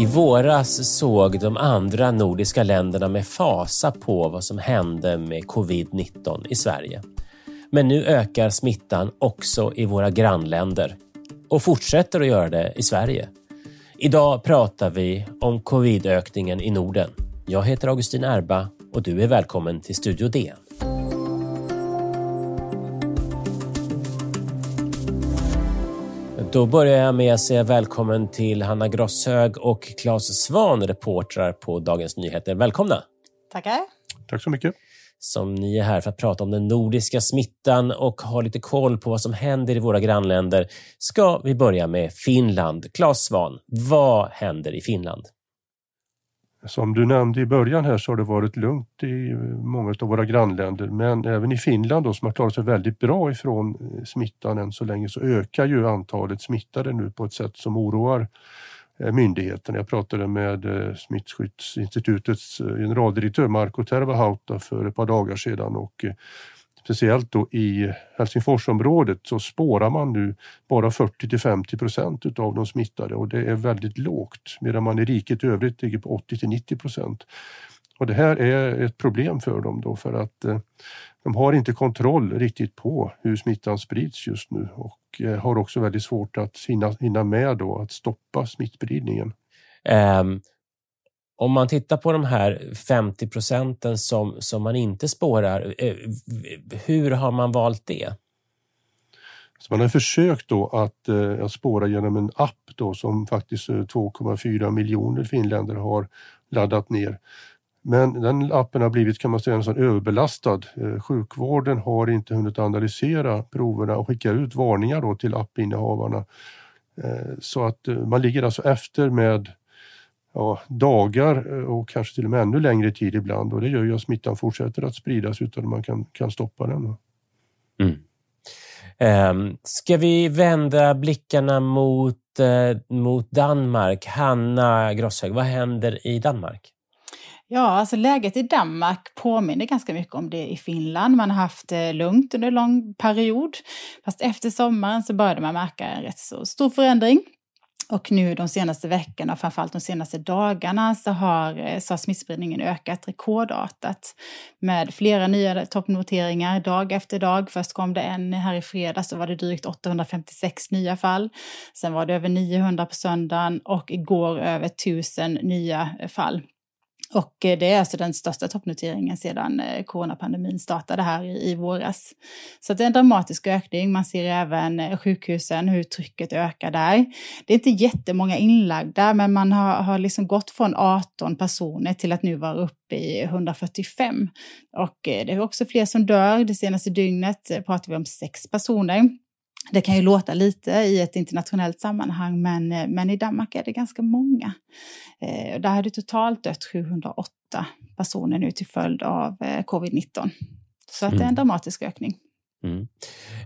I våras såg de andra nordiska länderna med fasa på vad som hände med covid-19 i Sverige. Men nu ökar smittan också i våra grannländer och fortsätter att göra det i Sverige. Idag pratar vi om covid-ökningen i Norden. Jag heter Augustin Erba och du är välkommen till Studio DN. Då börjar jag med att säga välkommen till Hanna Grosshög och Claes Svan, reportrar på Dagens Nyheter. Välkomna! Tackar. Tack så mycket. Som ni är här för att prata om den nordiska smittan och ha lite koll på vad som händer i våra grannländer ska vi börja med Finland. Claes Svan, vad händer i Finland? Som du nämnde i början här så har det varit lugnt i många av våra grannländer men även i Finland då, som har klarat sig väldigt bra ifrån eh, smittan än så länge så ökar ju antalet smittade nu på ett sätt som oroar Eh, myndigheten. Jag pratade med eh, Smittskyddsinstitutets eh, generaldirektör Marko Tervahauta för ett par dagar sedan och speciellt då i Helsingforsområdet så spårar man nu bara 40 till 50 procent utav de smittade och det är väldigt lågt medan man i riket i övrigt ligger på 80 till 90 procent. Och det här är ett problem för dem då för att eh, de har inte kontroll riktigt på hur smittan sprids just nu och eh, har också väldigt svårt att hinna, hinna med då att stoppa smittspridningen. Um, om man tittar på de här 50 procenten som, som man inte spårar, eh, hur har man valt det? Så man har försökt då att, att spåra genom en app då som faktiskt 2,4 eh, miljoner finländare har laddat ner. Men den appen har blivit kan man säga nästan överbelastad. Eh, sjukvården har inte hunnit analysera proverna och skicka ut varningar då till appinnehavarna. Eh, så att eh, man ligger alltså efter med ja, dagar och kanske till och med ännu längre tid ibland och det gör ju att smittan fortsätter att spridas utan att man kan, kan stoppa den. Mm. Um, ska vi vända blickarna mot, mot Danmark? Hanna Grosshög, vad händer i Danmark? Ja, alltså läget i Danmark påminner ganska mycket om det i Finland. Man har haft det lugnt under en lång period. Fast efter sommaren så började man märka en rätt så stor förändring. Och nu de senaste veckorna, framförallt de senaste dagarna, så har, eh, så har smittspridningen ökat rekordartat med flera nya toppnoteringar dag efter dag. Först kom det en här i fredags, så var det drygt 856 nya fall. Sen var det över 900 på söndagen och igår över 1000 nya eh, fall. Och eh, det är alltså den största toppnoteringen sedan eh, coronapandemin startade här i, våras. Så det är en dramatisk ökning. Man ser även eh, sjukhusen, hur trycket ökar där. Det är inte jättemånga inlagda, men man har, har liksom gått från 18 personer till att nu vara uppe i 145. Och det är också fler som dör. Det senaste dygnet pratar vi om sex personer. Det kan ju låta lite i ett internationellt sammanhang, men, eh, men i Danmark är det ganska många. Eh, där har det totalt dött 708 personer nu till följd av eh, covid-19. Så att det är en mm. dramatisk ökning. Mm.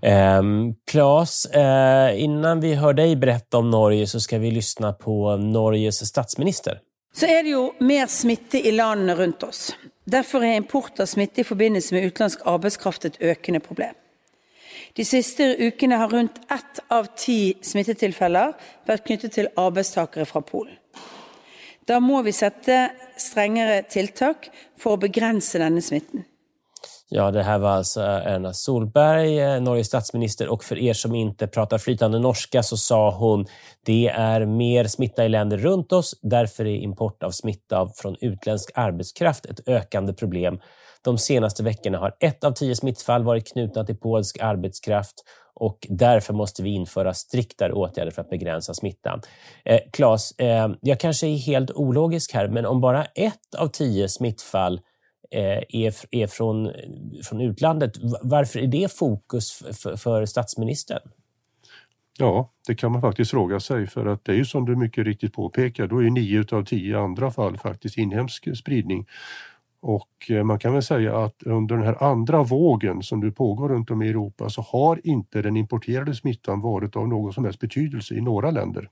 Eh, Claes, eh, innan vi hör dig berätta om Norge så ska vi lyssna på Norges statsminister. Så är det ju mer smitte i länderna runt oss. Därför är import av smitte i förbindelse med utländsk arbetskraft ett ökande problem. De siste ukene har rundt ett av ti smittetilfeller vært knyttet til arbeidstakere fra Polen. Da må vi sette strengere tiltak for å begrense denne smitten. Ja, det här var alltså Erna Solberg, eh, Norges statsminister och för er som inte pratar flytande norska så sa hon det är mer smitta i länder runt oss, därför är import av smitta från utländsk arbetskraft ett ökande problem de senaste veckorna har ett av tio smittfall varit knutna till polsk arbetskraft och därför måste vi införa striktare åtgärder för att begränsa smittan. Eh, Claes, eh, jag kanske är helt ologisk här, men om bara ett av tio smittfall eh, är, är från, från utlandet, varför är det fokus för, för statsministern? Ja, det kan man faktiskt fråga sig för att det är ju som du mycket riktigt påpekar, då är nio av tio andra fall faktiskt inhemsk spridning. Och eh, man kan väl säga att under den här andra vågen som nu pågår runt om i Europa så har inte den importerade smittan varit av någon som helst betydelse i några länder.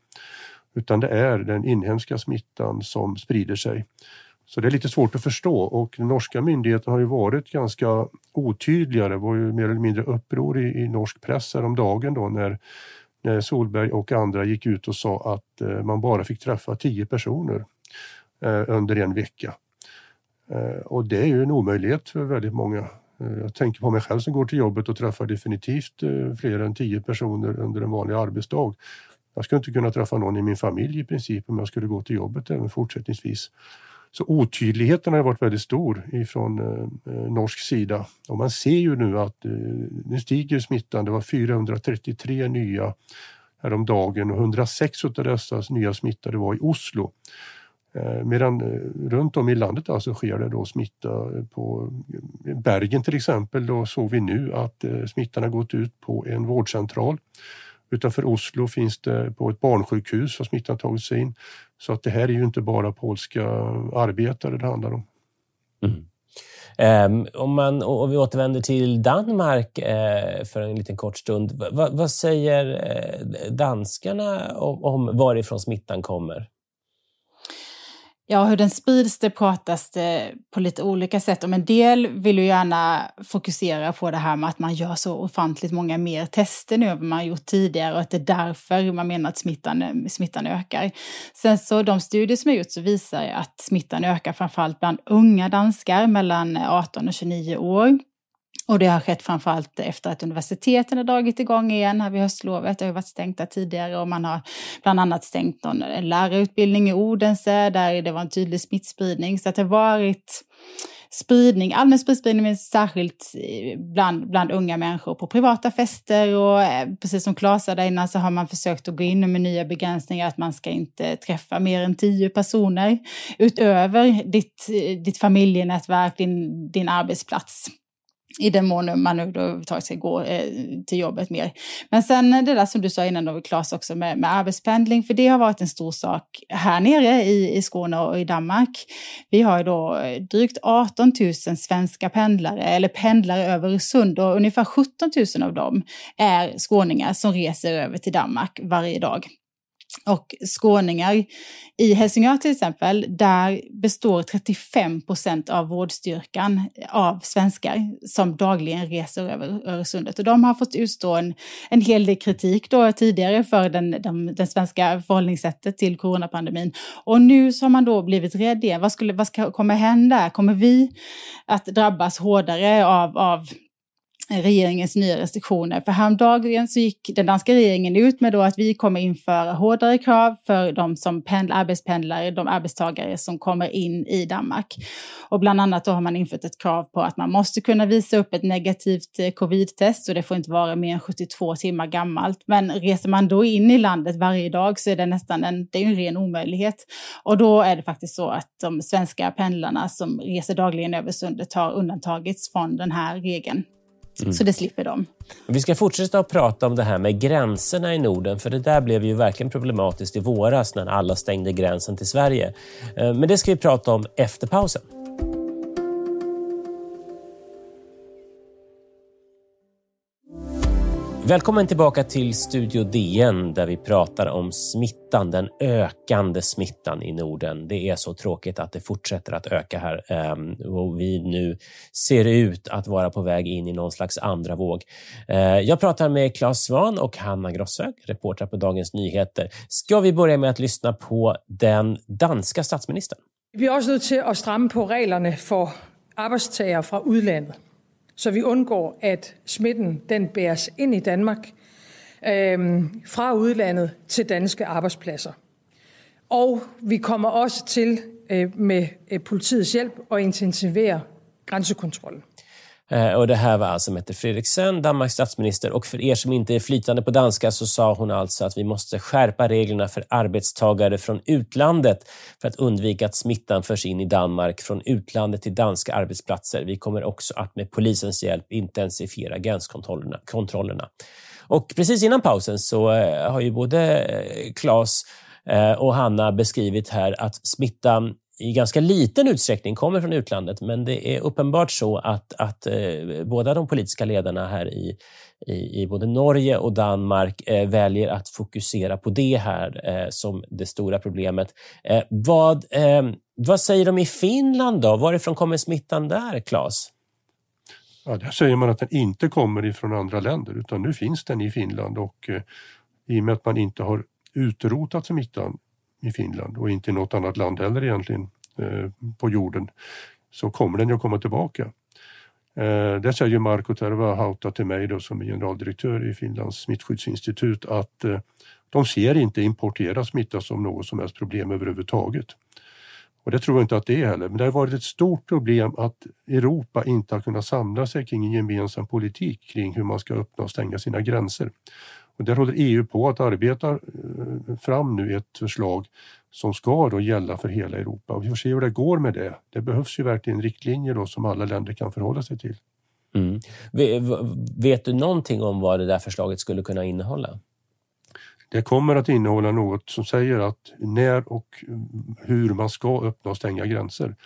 utan det är den inhemska smittan som sprider sig. Så det är lite svårt att förstå och den norska myndigheten har ju varit ganska otydliga. Det var ju mer eller mindre uppror i, i norsk press häromdagen då när, när Solberg och andra gick ut och sa att eh, man bara fick träffa tio personer eh, under en vecka. Eh, och det är ju en omöjlighet för väldigt många. Eh, jag tänker på mig själv som går till jobbet och träffar definitivt eh, fler än tio personer under en vanlig arbetsdag. Jag skulle inte kunna träffa någon i min familj i princip om jag skulle gå till jobbet även fortsättningsvis. Så otydligheten har varit väldigt stor ifrån eh, norsk sida. Och man ser ju nu att eh, nu stiger smittan. Det var 433 nya häromdagen och 106 av dessa nya smittade var i Oslo. Eh, medan eh, runt om i landet alltså sker det då smitta på eh, Bergen till exempel. Då såg vi nu att smittan har gått ut på en vårdcentral. Utanför Oslo finns det på ett barnsjukhus har smittan tagit sig in. Så att det här är ju inte bara polska arbetare det handlar om. Mm. Um, om, man, om vi återvänder till Danmark uh, för en liten kort stund. V vad säger danskarna om, om varifrån smittan kommer? Ja, hur den sprids det pratas det på lite olika sätt om. En del vill ju gärna fokusera på det här med att man gör så ofantligt många mer tester nu än vad man har gjort tidigare och att det är därför man menar att smittan, smittan ökar. Sen så de studier som har gjorts visar att smittan ökar framförallt bland unga danskar mellan 18 och 29 år. Och det har skett framförallt efter att universiteten har dragit igång igen här vid höstlovet. Det har ju varit stängda tidigare och man har bland annat stängt någon, lärarutbildning i Odense där det var en tydlig smittspridning. Så att det har varit spridning, allmän spridning, men särskilt eh, bland, bland unga människor på privata fester och eh, precis som Klas sa där innan så har man försökt att gå in med nya begränsningar att man ska inte träffa mer än tio personer utöver ditt, eh, ditt familjenätverk, din, din arbetsplats i den mån man nu överhuvudtaget ska gå eh, till jobbet mer. Men sen det där som du sa innan då, Claes, också med, med arbetspendling, för det har varit en stor sak här nere i, i Skåne och i Danmark. Vi har ju då eh, drygt 18 000 svenska pendlare, eller pendlare över Öresund och ungefär 17 000 av dem är skåningar som reser över till Danmark varje dag och skåningar. I Helsingör till exempel, där består 35 procent av vårdstyrkan av svenskar som dagligen reser över Öresundet. Och de har fått utstå en, en hel del kritik då tidigare för den, den, den svenska förhållningssättet till coronapandemin. Och nu så har man då blivit rädd igen. Vad, skulle, vad ska, kommer hända? Kommer vi att drabbas hårdare av, av regeringens nya restriktioner. För häromdagen så gick den danska regeringen ut med då att vi kommer införa hårdare krav för de som pendlar, arbetspendlare, de arbetstagare som kommer in i Danmark. Och bland annat då har man infört ett krav på att man måste kunna visa upp ett negativt eh, covid-test och det får inte vara mer än 72 timmar gammalt. Men reser man då in i landet varje dag så är det nästan en, det är en ren omöjlighet. Och då är det faktiskt så att de svenska pendlarna som reser dagligen över sundet har undantagits från den här regeln. Mm. Så det slipper de. Vi ska fortsätta att prata om det här med gränserna i Norden, för det där blev ju verkligen problematiskt i våras när alla stängde gränsen till Sverige. Eh, men det ska vi prata om efter pausen. Välkommen tillbaka till Studio DN där vi pratar om smittan, den ökande smittan i Norden. Det är så tråkigt att det fortsätter att öka här ehm, och vi nu ser ut att vara på väg in i någon slags andra våg. Eh, jag pratar med Claes Svan och Hanna Grosshög, reportrar på Dagens Nyheter. Ska vi börja med att lyssna på den danska statsministern? Vi är också nødt att strama på reglerna för arbetstagare från utlandet så vi undgår, at smitten den bæres ind i Danmark øh, fra udlandet til danske arbejdspladser. Og vi kommer også til øh, med øh, politiets hjælp at intensivere grænsekontrollen. Eh, och det här var alltså Mette Frederiksen, Danmarks statsminister. Och för er som inte är flytande på danska så sa hon alltså att vi måste skärpa reglerna för arbetstagare från utlandet för att undvika att smittan förs in i Danmark från utlandet till danska arbetsplatser. Vi kommer också att med polisens hjälp intensifiera gränskontrollerna. Och precis innan pausen så eh, har ju både eh, Claes och Hanna beskrivit här att smittan i ganska liten utsträckning kommer från utlandet, men det är uppenbart så att, att eh, båda de politiska ledarna här i, i, i både Norge och Danmark eh, väljer att fokusera på det här eh, som det stora problemet. Eh, vad, eh, vad säger de i Finland då? Varifrån kommer smittan där, Claes? Ja, där säger man att den inte kommer ifrån andra länder utan nu finns den i Finland och eh, i och med att man inte har utrotat smittan i Finland och inte i något annat land heller egentligen eh, på jorden så kommer den ju att komma tillbaka. Eh, det säger Marko Tervahauta till mig då, som är generaldirektör i Finlands smittskyddsinstitut att eh, de ser inte importerad smitta som något som helst problem överhuvudtaget. Och det tror jag inte att det är heller, men det har varit ett stort problem att Europa inte har kunnat samla sig kring en gemensam politik kring hur man ska öppna och stänga sina gränser. Och där håller EU på att arbeta eh, fram nu ett förslag som ska då gälla för hela Europa. Och vi får se hur det går med det. Det behövs ju verkligen riktlinjer då som alla länder kan förhålla sig till. Mm. Vet du någonting om vad det där förslaget skulle kunna innehålla? Det kommer att innehålla något som säger att när och hur man ska öppna och stänga gränser.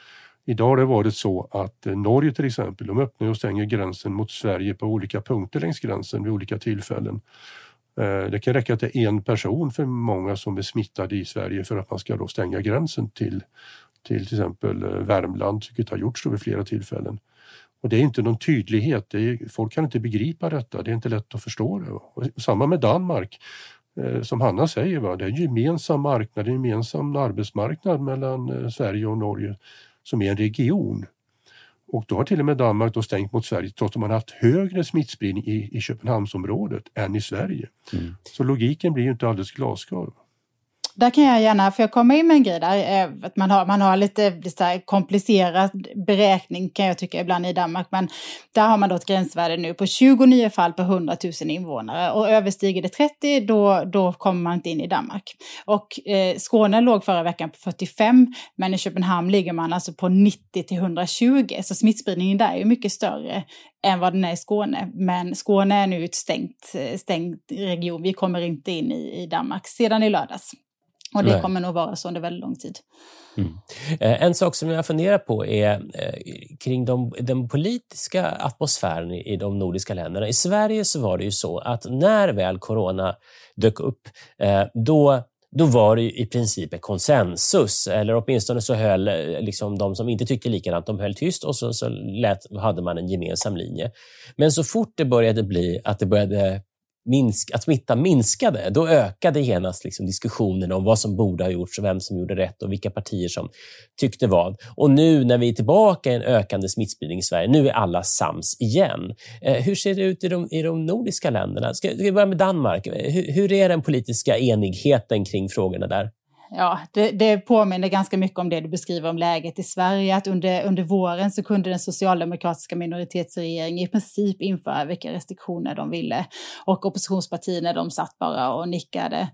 Idag har det varit så att Norge till exempel, de öppnar och stänger gränsen mot Sverige på olika punkter längs gränsen vid olika tillfällen. Eh, det kan räcka att det är en person för många som är smittade i Sverige för att man ska då stänga gränsen till till, till exempel eh, Värmland, vilket har gjorts vid flera tillfällen. Och det är inte någon tydlighet, är, folk kan inte begripa detta, det är inte lätt att förstå det. Och samma med Danmark, eh, som Hanna säger, va? det är en gemensam marknad, en gemensam arbetsmarknad mellan eh, Sverige och Norge som är en region. Och då har till och med Danmark då stängt mot Sverige trots att man haft högre smittspridning i, i Köpenhamnsområdet än i Sverige. Mm. Så logiken blir ju inte alldeles glasklar. Där kan jag gärna, för jag komma in med en grej där, eh, att man har, man har lite, lite komplicerad beräkning kan jag tycka ibland i Danmark, men där har man då ett gränsvärde nu på 29 fall per 100 000 invånare och överstiger det 30 då, då kommer man inte in i Danmark. Och eh, Skåne låg förra veckan på 45, men i Köpenhamn ligger man alltså på 90 till 120, så smittspridningen där är ju mycket större än vad den är i Skåne. Men Skåne är nu ett stängt, eh, stängt stängd region, vi kommer inte in i, i Danmark sedan i lördags. Och det Nej. kommer nog vara så under väldigt lång tid. Mm. Eh, en sak som jag funderar på är eh, kring de, den politiska atmosfären i de nordiska länderna. I Sverige så var det ju så att när väl corona dök upp, eh, då då var det i princip en konsensus, eller åtminstone så höll liksom de som inte tyckte likadant, de höll tyst och så, så lät, hade man en gemensam linje. Men så fort det började bli att det började minsk, att smittan minskade, då ökade genast liksom diskussionen om vad som borde ha gjorts och vem som gjorde rätt och vilka partier som tyckte vad. Och nu när vi är tillbaka i en ökande smittspridning i Sverige, nu är alla sams igen. Eh, hur ser det ut i de, i de nordiska länderna? Ska, ska vi börja med Danmark? Hur, hur är den politiska enigheten kring frågorna där? Ja, det, det påminner ganska mycket om det du beskriver om läget i Sverige. Att under, under våren så kunde den socialdemokratiska minoritetsregeringen i princip införa vilka restriktioner de ville. Och oppositionspartierna de satt bara och nickade.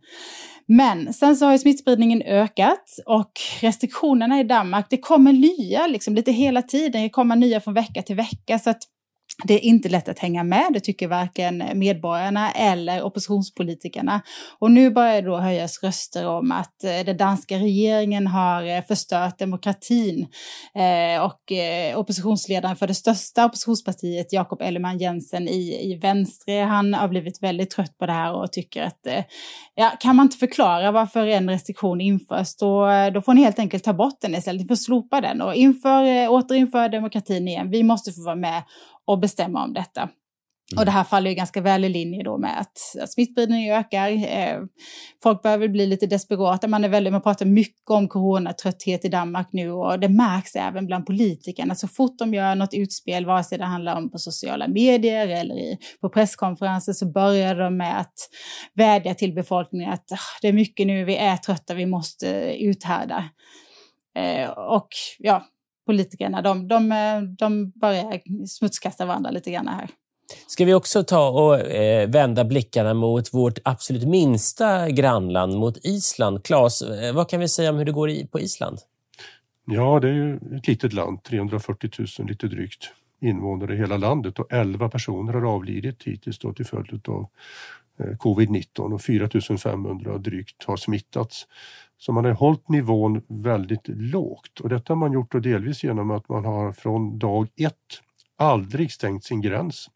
Men sen så har ju smittspridningen ökat och restriktionerna i Danmark, det kommer nya liksom lite hela tiden. Det kommer nya från vecka till vecka. Så att det är inte lätt att hänga med, det tycker varken medborgarna eller oppositionspolitikerna. Och nu börjar det då höjas röster om att eh, den danska regeringen har eh, förstört demokratin. Eh, och oppositionsledaren för det största oppositionspartiet, Jakob Ellemann Jensen i, i Venstre, han har blivit väldigt trött på det här och tycker att ja, kan man inte förklara varför en restriktion införs, då, då får ni helt enkelt ta bort den istället. Ni får slopa den och inför, återinföra demokratin igen. Vi måste få vara med och bestämma om detta. Mm. Och det här faller ju ganska väl i linje då med att, att smittspridningen ökar. Eh, folk börjar väl bli lite desperata. Man, är väldigt, man pratar mycket om coronatrötthet i Danmark nu och det märks även bland politikerna. Så fort de gör något utspel, vare sig det handlar om på sociala medier eller i, på presskonferenser, så börjar de med att vädja till befolkningen att ah, det är mycket nu, vi är trötta, vi måste uthärda. Eh, och ja, politikerna, de, de, de börjar smutskasta varandra lite grann här. Ska vi också ta och eh, vända blickarna mot vårt absolut minsta grannland, mot Island? Claes, eh, vad kan vi säga om hur det går i, på Island? Ja, det är ju ett litet land, 340 000 lite drygt invånare i hela landet och 11 personer har avlidit hittills då till följd av eh, covid-19 och 4 500 drygt har smittats. Så man har hållit nivån väldigt lågt och detta har man gjort då delvis genom att man har från dag ett aldrig stängt sin gräns.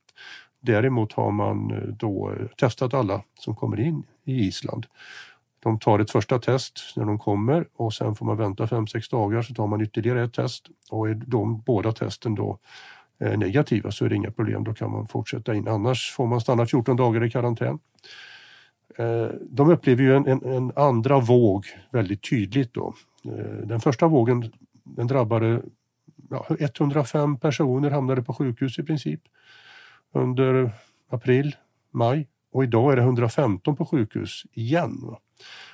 Däremot har man eh, då eh, testat alla som kommer in i Island. De tar ett första test när de kommer och sen får man vänta 5-6 dagar så tar man ytterligare ett test och är de båda testen då eh, negativa så är det inga problem, då kan man fortsätta in. Annars får man stanna 14 dagar i karantän. Eh, de upplever ju en, en, en andra våg väldigt tydligt då. Eh, den första vågen den drabbade ja, 105 personer hamnade på sjukhus i princip under april, maj och idag är det 115 på sjukhus igen.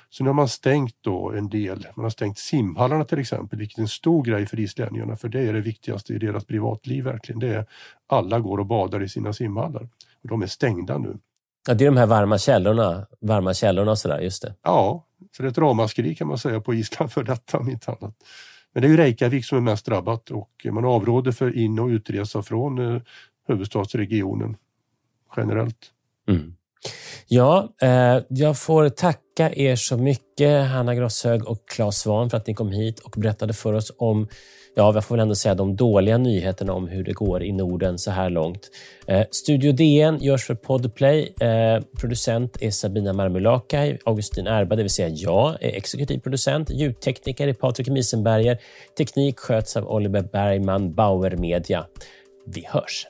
Så nu har man stängt då en del, man har stängt simhallarna till exempel, vilket är en stor grej för islänningarna för det är det viktigaste i deras privatliv verkligen. Det är alla går och badar i sina simhallar. Och de är stängda nu. Ja, det är de här varma källorna, varma källorna och sådär, just det. Ja, så det är ett ramaskri kan man säga på Island för detta om inte annat. Men det är ju Reykjavik som är mest drabbat och man avråder för in och utresa från eh, huvudstadsregionen generellt. Mm. Ja, eh, jag får tacka er så mycket, Hanna Grosshög och Claes Svan, för att ni kom hit och berättade för oss om, ja, jag får väl ändå säga de dåliga nyheterna om hur det går i Norden så här långt. Eh, Studio DN görs för Podplay. Eh, producent är Sabina Marmulakai. Augustin Erba, det vill säga jag, är exekutiv producent. Ljudtekniker är Patrik Misenberger. Teknik sköts av Oliver Bergman, Bauer Media. Vi hörs!